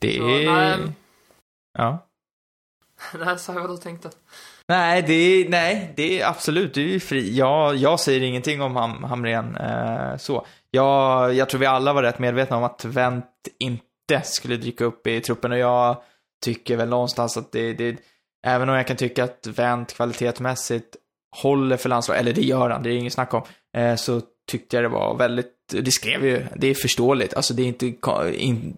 Det är... nej. Ja. nej, säg vad du tänkte. Nej, det är, nej, det är absolut, du är fri. Jag, jag säger ingenting om Ham, Hamren eh, så. Jag, jag tror vi alla var rätt medvetna om att Wendt inte skulle dyka upp i truppen och jag tycker väl någonstans att det, det även om jag kan tycka att Wendt kvalitetsmässigt håller för landslaget, eller det gör han, det är inget snack om, eh, så tyckte jag det var väldigt, det skrev ju, det är förståeligt. Alltså det är inte,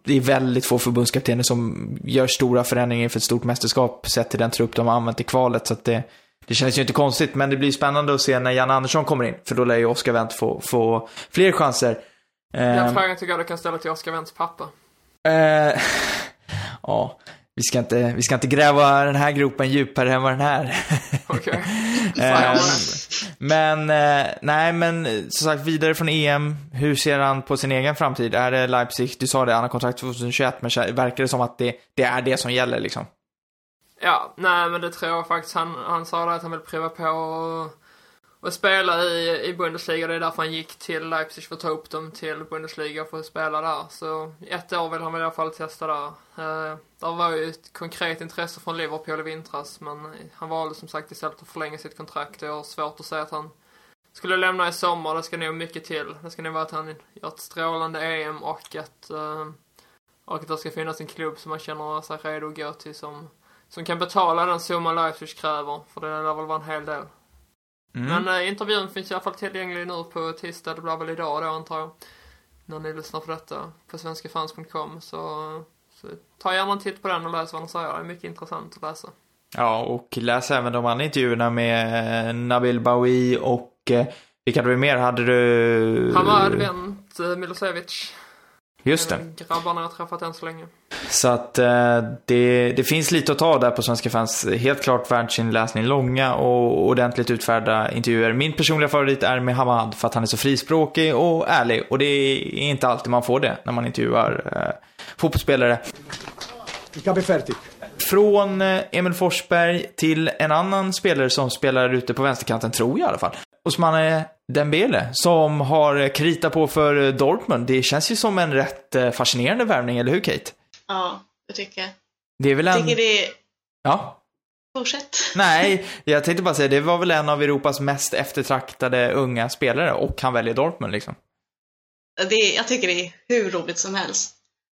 det är väldigt få förbundskaptener som gör stora förändringar inför ett stort mästerskap sett till den trupp de har använt i kvalet. Så att det, det känns ju inte konstigt, men det blir spännande att se när Jan Andersson kommer in, för då lär ju Oscar Wendt få, få fler chanser. Den frågan tycker jag du kan ställa till Oscar Wendts pappa. Eh, ja, vi ska inte, vi ska inte gräva den här gropen djupare än vad den här. Okej. Eh, men, eh, nej men som sagt vidare från EM. Hur ser han på sin egen framtid? Är det Leipzig? Du sa det, han har kontrakt 2021, men verkar det som att det, det är det som gäller liksom? Ja, nej men det tror jag faktiskt. Han, han sa det att han vill pröva på och, och spela i, i Bundesliga. Det är därför han gick till Leipzig för att ta upp dem till Bundesliga för att spela där. Så ett år vill han väl i alla fall testa där. Eh, där var ju ett konkret intresse från Liverpool i vintras, men han valde som sagt istället att förlänga sitt kontrakt. Jag har svårt att säga att han skulle lämna i sommar. Det ska nog mycket till. Det ska nog vara att han gör ett strålande EM och att, eh, och att det ska finnas en klubb som han känner sig redo att gå till som, som kan betala den summa Leipzig kräver. För det lär väl vara en hel del. Mm. Men eh, intervjun finns i alla fall tillgänglig nu på tisdag, det blir väl idag då antar jag. När ni lyssnar på detta på svenskafans.com så, så ta gärna en titt på den och läs vad han säger. Det är mycket intressant att läsa. Ja, och läs även de andra intervjuerna med eh, Nabil Bawi och eh, vilka du mer hade du? Hamad, Wendt, eh, Milosevic. Just det. Eh, Grabbarna har träffat än så länge. Så att eh, det, det finns lite att ta där på Svenska fans. Helt klart värt sin läsning. Långa och ordentligt utfärda intervjuer. Min personliga favorit är med Hamad för att han är så frispråkig och ärlig. Och det är inte alltid man får det när man intervjuar eh, fotbollsspelare. Il capo è fertig. Från eh, Emil Forsberg till en annan spelare som spelar ute på vänsterkanten, tror jag i alla fall. Ousmane Dembele, som har kritat på för eh, Dortmund. Det känns ju som en rätt eh, fascinerande värvning, eller hur Kate? Ja, det tycker jag. Det är väl Jag en... tycker det är... Ja? Fortsätt. Nej, jag tänkte bara säga, det var väl en av Europas mest eftertraktade unga spelare och han väljer Dortmund liksom. Det jag tycker det är hur roligt som helst.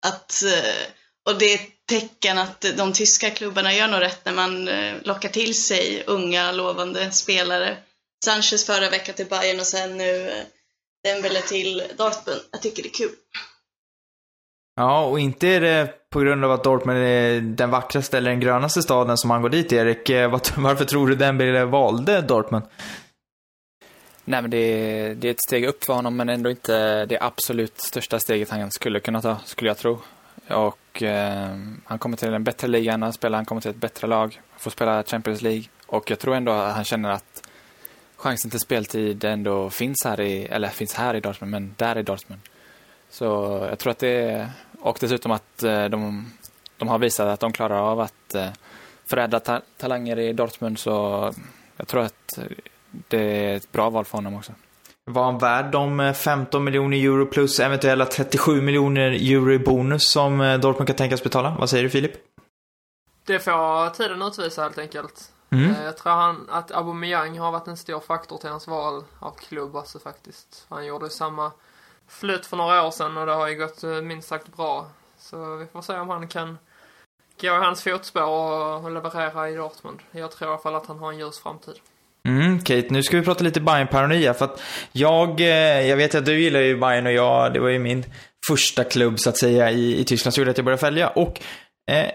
Att, eh, och det är tecken att de tyska klubbarna gör nog rätt när man eh, lockar till sig unga, lovande spelare. Sanchez förra veckan till Bayern och sen nu eh, Dembele till Dortmund. Jag tycker det är kul. Ja, och inte är det på grund av att Dortmund är den vackraste eller den grönaste staden som han går dit, Erik. Eh, Varför tror du Dembele valde Dortmund? Nej, men det är, det är ett steg upp för honom, men ändå inte det absolut största steget han skulle kunna ta, skulle jag tro. Och eh, han kommer till en bättre liga än han spelar, han kommer till ett bättre lag, får spela Champions League. Och jag tror ändå att han känner att chansen till speltid ändå finns här i, eller finns här i Dortmund, men där i Dortmund. Så jag tror att det är, och dessutom att eh, de, de har visat att de klarar av att eh, förädla ta talanger i Dortmund, så jag tror att det är ett bra val för honom också. Var han värd de eh, 15 miljoner euro plus eventuella 37 miljoner euro i bonus som eh, Dortmund kan tänkas betala? Vad säger du Filip? Det får tiden utvisa helt enkelt. Mm. Eh, Jag tror han, att Aubameyang har varit en stor faktor till hans val av klubb alltså faktiskt. Han gjorde ju samma flytt för några år sedan och det har ju gått eh, minst sagt bra. Så vi får se om han kan gå i hans fotspår och leverera i Dortmund. Jag tror i alla fall att han har en ljus framtid. Mm, Kate, nu ska vi prata lite bayern paranoia för att jag, eh, jag vet att du gillar ju Bayern och jag, det var ju min första klubb så att säga i, i Tyskland så gjorde att jag började följa. Och eh,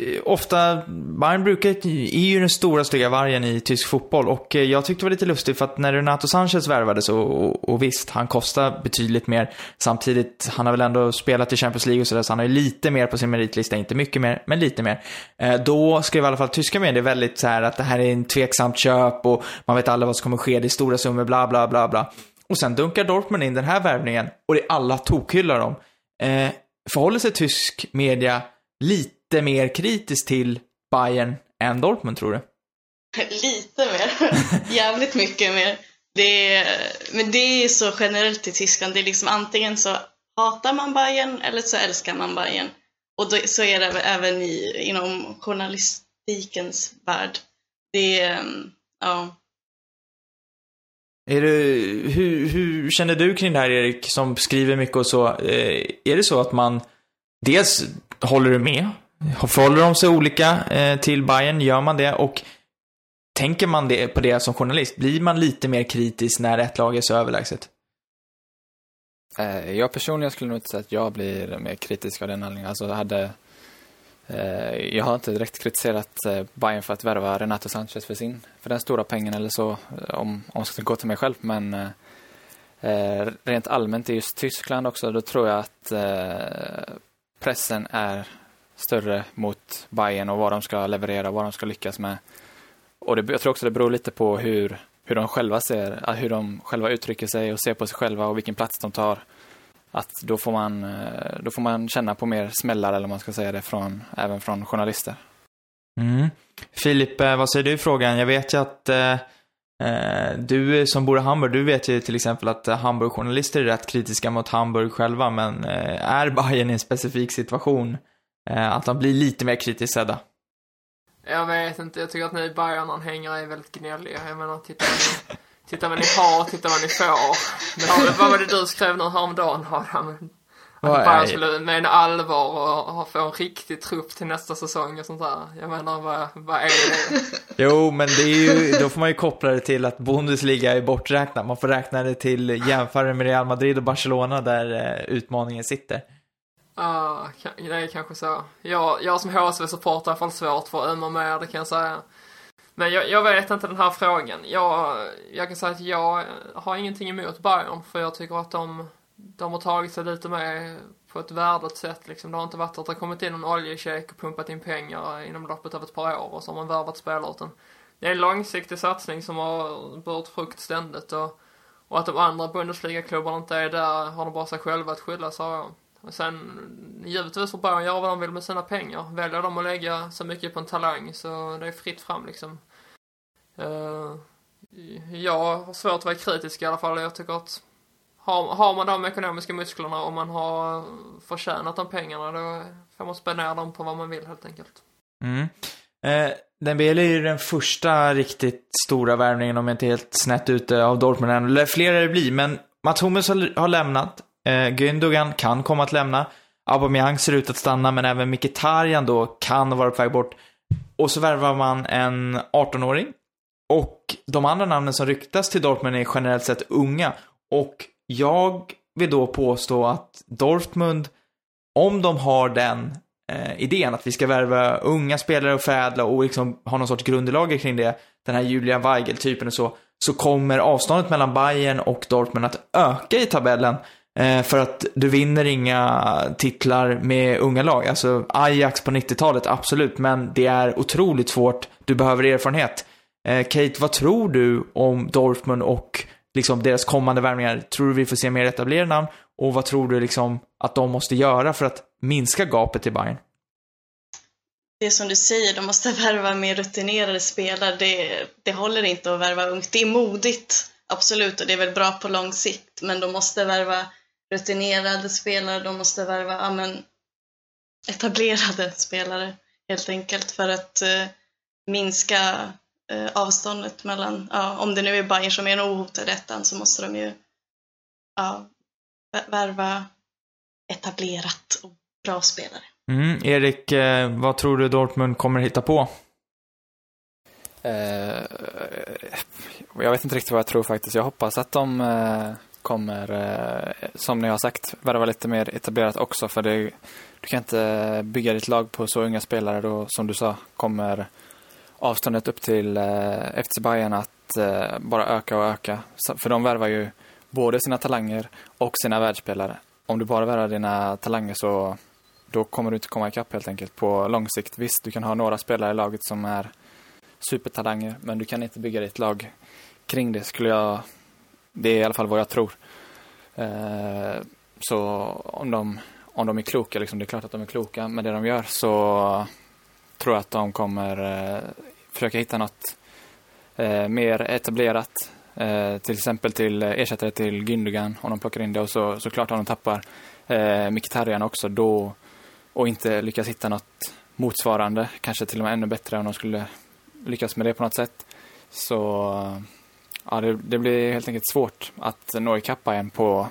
Eh, ofta, Bayern brukar, är ju den stora stygga vargen i tysk fotboll och eh, jag tyckte det var lite lustigt för att när Renato Sanchez värvades och, och, och visst, han kostar betydligt mer. Samtidigt, han har väl ändå spelat i Champions League och sådär så han har ju lite mer på sin meritlista, inte mycket mer, men lite mer. Eh, då skrev i alla fall tyska medier väldigt så här att det här är en tveksamt köp och man vet aldrig vad som kommer ske, det är stora summor, bla bla bla bla. Och sen dunkar Dortmund in den här värvningen och det är alla tokhyllar dem. Eh, förhåller sig tysk media lite mer kritiskt till Bayern än Dortmund, tror du? Lite mer. Jävligt mycket mer. Det är, men det är så generellt i Tyskland. Det är liksom antingen så hatar man Bayern eller så älskar man Bayern. Och då, så är det även i, inom journalistikens värld. Det är, mm, ja. Är det, hur, hur känner du kring det här Erik, som skriver mycket och så? Eh, är det så att man, dels håller du med? Förhåller de sig olika eh, till Bayern? Gör man det? Och tänker man det på det som journalist? Blir man lite mer kritisk när ett lag är så överlägset? Eh, Jag personligen skulle nog inte säga att jag blir mer kritisk av den anledningen. Alltså, jag hade, eh, jag har inte direkt kritiserat eh, Bayern för att värva Renato Sanchez för sin, för den stora pengen eller så, eh, om, om jag ska gå till mig själv. Men eh, eh, rent allmänt i just Tyskland också, då tror jag att eh, pressen är större mot Bayern och vad de ska leverera, vad de ska lyckas med. Och det, jag tror också det beror lite på hur, hur de själva ser, äh, hur de själva uttrycker sig och ser på sig själva och vilken plats de tar. Att då får man, äh, då får man känna på mer smällar, eller om man ska säga det, från, även från journalister. Mm. Filip, äh, vad säger du i frågan? Jag vet ju att eh, du som bor i Hamburg, du vet ju till exempel att Hamburg-journalister är rätt kritiska mot Hamburg själva, men eh, är Bayern i en specifik situation att de blir lite mer kritiskt sedda? Jag vet inte, jag tycker att ni Bayern-anhängare är väldigt gnälliga. Jag menar, titta vad ni, titta vad ni har, titta vad ni får. Men, vad var det du skrev nu häromdagen, Adam? Att Bayern skulle med allvar och, och få en riktig trupp till nästa säsong och sånt där. Jag menar, vad, vad är det? Jo, men det är ju, då får man ju koppla det till att Bundesliga är borträknat. Man får räkna det till jämföra med Real Madrid och Barcelona där eh, utmaningen sitter. Ja, ka- det är kanske så. Jag, jag som HSV-supporter har i alla fall svårt för att ömma mer, det kan jag säga. Men jag, jag vet inte den här frågan. Jag, jag kan säga att jag har ingenting emot Bayern, för jag tycker att de, de har tagit sig lite mer på ett värdigt sätt. Liksom. Det har inte varit att det har kommit in en oljeshejk och pumpat in pengar inom loppet av ett par år och så har man värvat spelare. Utan det är en långsiktig satsning som har burit frukt ständigt. Och, och att de andra Bundesliga-klubbarna inte är där har de bara sig själva att skylla, sa jag. Och sen, givetvis får Bayern göra vad de vill med sina pengar. Väljer de att lägga så mycket på en talang så det är fritt fram liksom. Uh, jag har svårt att vara kritisk i alla fall. Jag tycker att har, har man de ekonomiska musklerna och man har förtjänat de pengarna då får man spendera dem på vad man vill helt enkelt. Mm. Eh, Dembele är ju den första riktigt stora värvningen, om jag inte är helt snett ute, av Dortmund än. Eller flera det blir, men Mats Hummels har lämnat. Eh, Gündogan kan komma att lämna. Aubameyang ser ut att stanna, men även Mkhitaryan då kan vara på väg bort. Och så värvar man en 18-åring. Och de andra namnen som ryktas till Dortmund är generellt sett unga. Och jag vill då påstå att Dortmund, om de har den eh, idén att vi ska värva unga spelare och förädla och liksom ha någon sorts grundlager kring det, den här Julian Weigel-typen och så, så kommer avståndet mellan Bayern och Dortmund att öka i tabellen. Eh, för att du vinner inga titlar med unga lag. Alltså Ajax på 90-talet, absolut, men det är otroligt svårt. Du behöver erfarenhet. Eh, Kate, vad tror du om Dortmund och liksom deras kommande värvningar? Tror du vi får se mer etablerade namn? Och vad tror du liksom att de måste göra för att minska gapet till Bayern? Det är som du säger, de måste värva mer rutinerade spelare. Det, det håller inte att värva ungt. Det är modigt, absolut, och det är väl bra på lång sikt. Men de måste värva rutinerade spelare, de måste värva ja, men, etablerade spelare helt enkelt för att eh, minska eh, avståndet mellan, ja, om det nu är Bayern som är en ohotad ettan så måste de ju ja, vä- värva etablerat och bra spelare. Mm, Erik, eh, vad tror du Dortmund kommer hitta på? Eh, jag vet inte riktigt vad jag tror faktiskt. Jag hoppas att de eh, kommer, eh, som ni har sagt, värva lite mer etablerat också. För det, du kan inte eh, bygga ditt lag på så unga spelare då, som du sa, kommer avståndet upp till eh, FC Bayern att eh, bara öka och öka. Så, för de värvar ju både sina talanger och sina världsspelare. Om du bara värvar dina talanger så då kommer du inte komma ikapp helt enkelt på lång sikt. Visst, du kan ha några spelare i laget som är supertalanger, men du kan inte bygga ditt lag kring det skulle jag, det är i alla fall vad jag tror. Eh, så om de, om de är kloka, liksom, det är klart att de är kloka med det de gör, så tror jag att de kommer eh, försöka hitta något eh, mer etablerat. Till exempel till ersättare till Gündogan om de plockar in det och så, såklart om de tappar Mkhitaryan också då och inte lyckas hitta något motsvarande, kanske till och med ännu bättre om de skulle lyckas med det på något sätt. Så ja, det, det blir helt enkelt svårt att nå ikapp Bayern på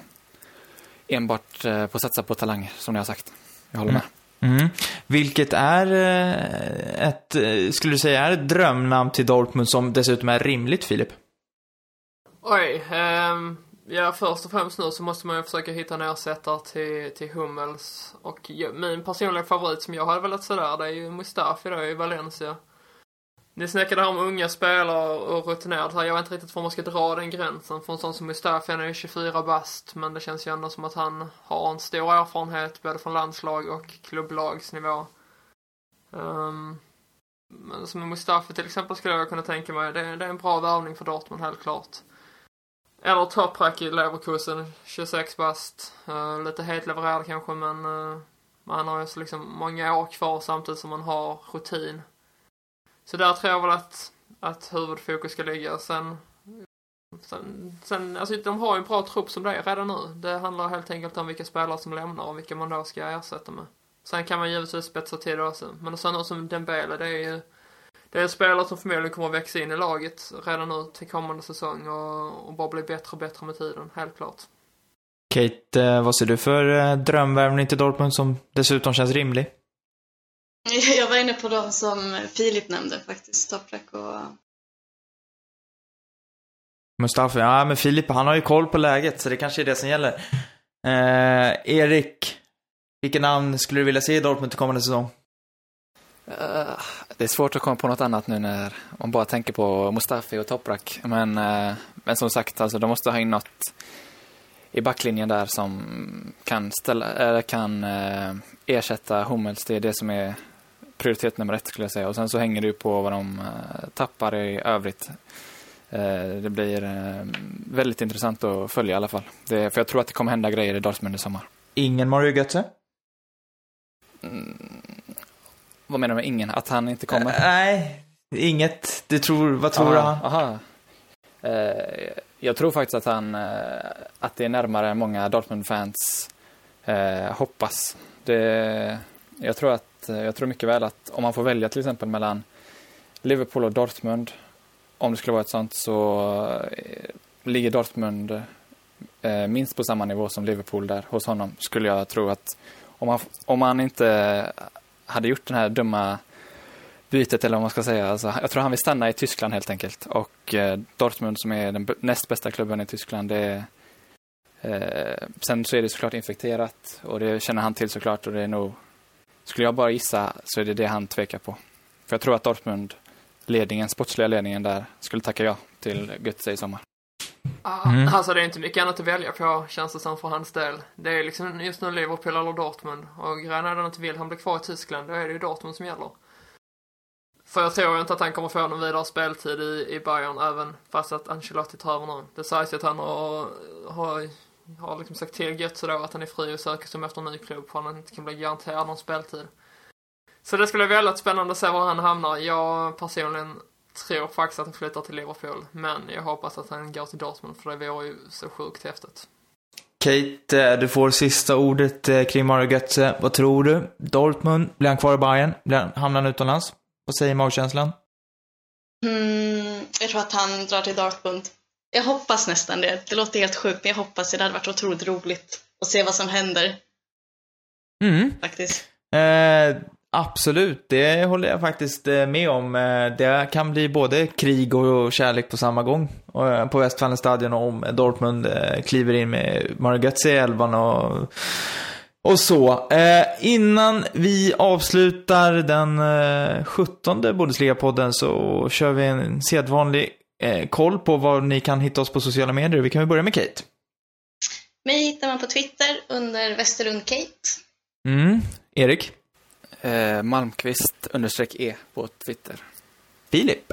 enbart eh, på att satsa på talanger, som ni har sagt. Jag håller med. Mm. Vilket är eh, ett, eh, skulle du säga, är ett drömnamn till Dortmund som dessutom är rimligt, Filip? Oj, ehm, ja först och främst nu så måste man ju försöka hitta en ersättare till, till Hummels. Och min personliga favorit som jag hade velat se där, det är ju Mustafi då i Valencia. Ni snackade här om unga spelare och rutinerade här. Jag vet inte riktigt var man ska dra den gränsen. För en sån som Mustafi, han är ju 24 bast, men det känns ju ändå som att han har en stor erfarenhet både från landslag och klubblagsnivå. Um, men som Mustafi till exempel skulle jag kunna tänka mig, det, det är en bra värvning för Dortmund helt klart. Eller Toprak i Leverkusen, 26 bast. Uh, lite helt levererad kanske men uh, han har ju så liksom många år kvar samtidigt som man har rutin. Så där tror jag väl att, att huvudfokus ska ligga. Sen Sen, sen, alltså de har ju en bra trupp som det är redan nu. Det handlar helt enkelt om vilka spelare som lämnar och vilka man då ska ersätta med. Sen kan man givetvis spetsa till det också. Men sen som Dembele, det är ju det är en spelare som förmodligen kommer att växa in i laget redan nu till kommande säsong och, och bara bli bättre och bättre med tiden, helt klart. Kate, eh, vad ser du för eh, drömvärvning till Dortmund som dessutom känns rimlig? Jag var inne på de som Filip nämnde faktiskt, Toprak och... Mustafa, ja men Filip han har ju koll på läget så det kanske är det som gäller. Eh, Erik, vilka namn skulle du vilja se i Dortmund till kommande säsong? Uh, det är svårt att komma på något annat nu när man bara tänker på Mustafi och Toprak. Men, uh, men som sagt, alltså, de måste ha in något i backlinjen där som kan, ställa, eller kan uh, ersätta Hummels. Det är det som är prioritet nummer ett skulle jag säga. Och sen så hänger det ju på vad de tappar i övrigt. det blir väldigt intressant att följa i alla fall. Det, för jag tror att det kommer hända grejer i Dortmund i sommar. Ingen Mario Götze? Mm, vad menar du med ingen? Att han inte kommer? Äh, nej, inget. Du tror, vad tror du? Aha. Uh, jag tror faktiskt att han, att det är närmare än många Dortmund-fans hoppas. Det, jag tror att, Eh, jag tror mycket väl att om man får välja till exempel mellan Liverpool och Dortmund, om det skulle vara ett sånt, så eh, ligger Dortmund eh, minst på samma nivå som Liverpool där hos honom, skulle jag tro att om han om han inte hade gjort den här dumma bytet eller vad man ska säga. Alltså, jag tror han vill stanna i Tyskland helt enkelt. Och eh, Dortmund som är den näst bästa klubben i Tyskland, det är, eh, sen så är det såklart infekterat och det känner han till såklart och det är nog, skulle jag bara gissa så är det det han tvekar på. För jag tror att Dortmund, ledningen, sportsliga ledningen där, skulle tacka ja till Götze i sommar. Mm. Alltså det är inte mycket annat att välja på känns det som för hans del. Det är liksom just nu Liverpool eller Dortmund. Och grejen är att inte vill han bli kvar i Tyskland, då är det ju Dortmund som gäller. För jag tror inte att han kommer få någon vidare speltid i, i Bayern även fast att Ancelotti tar över nu. Det sägs att han har, har, har liksom sagt till Götze då att han är fri och söker sig efter en ny klubb för att han inte kan bli garanterad någon speltid. Så det skulle bli väldigt spännande att se var han hamnar. Jag personligen tror faktiskt att han flyttar till Liverpool, men jag hoppas att han går till Dortmund för det vore ju så sjukt häftigt. Kate, eh, du får sista ordet eh, kring Mario Götze. Vad tror du? Dortmund, blir han kvar i Bayern? Blir han, hamnar han utomlands? Vad säger magkänslan? Mm, jag tror att han drar till Dortmund. Jag hoppas nästan det. Det låter helt sjukt, men jag hoppas det. Det hade varit otroligt roligt att se vad som händer. Mm. Faktiskt. Eh, Absolut, det håller jag faktiskt eh, med om. Eh, det kan bli både krig och kärlek på samma gång eh, på Westfalenstadion om Dortmund kliver in med Mario Götze i elvan och, och så. Innan vi avslutar den 17 Bundesliga-podden så kör vi en sedvanlig koll på var ni kan hitta oss på sociala medier. Vi kan väl börja med Kate. Mig hittar man på Twitter under Västerlund Kate. Mm. Erik? Eh, Malmqvist understreck E på Twitter. Filip?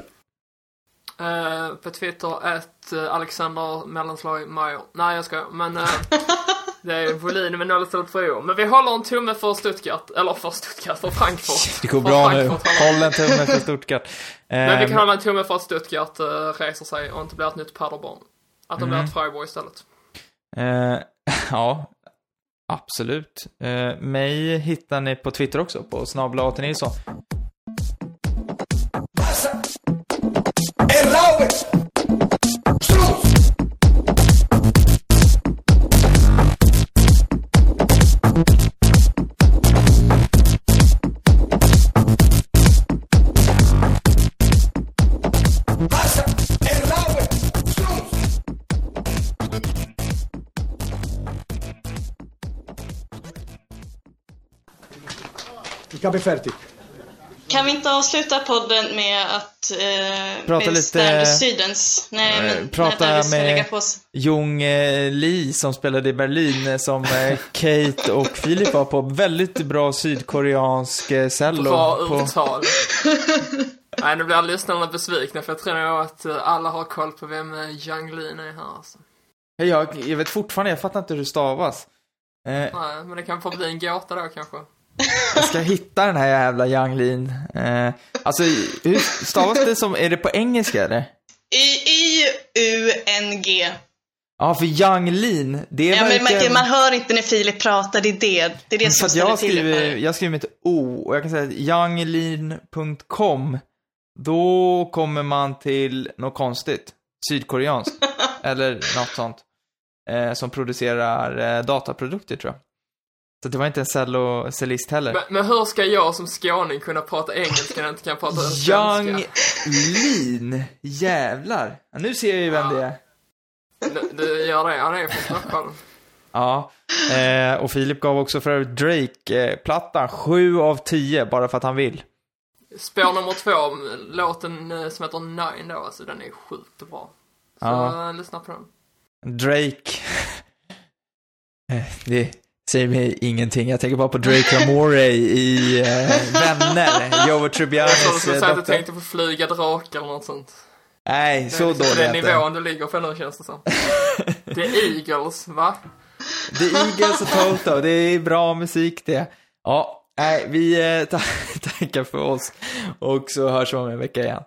Eh, på Twitter, ett eh, Alexander mellanslag Mayo. Nej, jag ska men eh, det är volym med noll istället för O. Men vi håller en tumme för Stuttgart, eller för Stuttgart, för Frankfurt. Det går bra nu. Håll en tumme för Stuttgart. Men vi kan hålla en tumme för att Stuttgart uh, reser sig och inte blir ett nytt Paderborn. Att de mm. blir ett Freiburg istället. Uh, ja, Absolut. Eh, mig hittar ni på Twitter också, på snabla Nilsson. Ska bli färdig. Kan vi inte avsluta podden med att eh, prata med lite, Sydens? Nej, eh, men prata med Jung eh, Lee som spelade i Berlin eh, som eh, Kate och Filip var på. Väldigt bra sydkoreansk eh, cello. Bra uttal. Nej, nu blir lyssnarna besvikna för jag tror nog att eh, alla har koll på vem Young Lee är här alltså. Jag, jag vet fortfarande, jag fattar inte hur det stavas. Eh, Nej, men det kan få bli en gåta då kanske. Jag ska hitta den här jävla Yang Eh, alltså, hur stavas det som, är det på engelska eller? I, i J-U-N-G. Ja, för Young Lean, det är Ja, men verkligen... man, man hör inte när Filip pratar, det är det. Det är det För som ställer jag till det skriver, jag skriver med ett O och jag kan säga att younglean.com då kommer man till något konstigt. Sydkoreanskt. eller något sånt. Eh, som producerar eh, dataprodukter tror jag. Så det var inte en cellist heller. Men, men hur ska jag som skåning kunna prata engelska när jag inte kan prata Young svenska? Lean. Jävlar. Ja, nu ser jag ju vem det är. Du, du gör det, han är från Stockholm. Ja. Eh, och Filip gav också för Drake-plattan 7 av 10 bara för att han vill. Spår nummer två, låten eh, som heter Nine då, alltså den är sjukt bra. Så Ja. eh, lyssna på den. Drake. Eh, det säger mig ingenting. Jag tänker bara på Drake Ramore i eh, Vänner. Joe Jag Tribbianis trodde eh, att du dotter. tänkte på Flyga drakar eller något sånt. Nej, Det så är liksom dålig den är jag nivån du ligger på nu känns det som. The Eagles, va? The Eagles och Toto, det är bra musik det. Ja, nej, vi eh, ta- tackar för oss. Och så hörs vi om en vecka igen.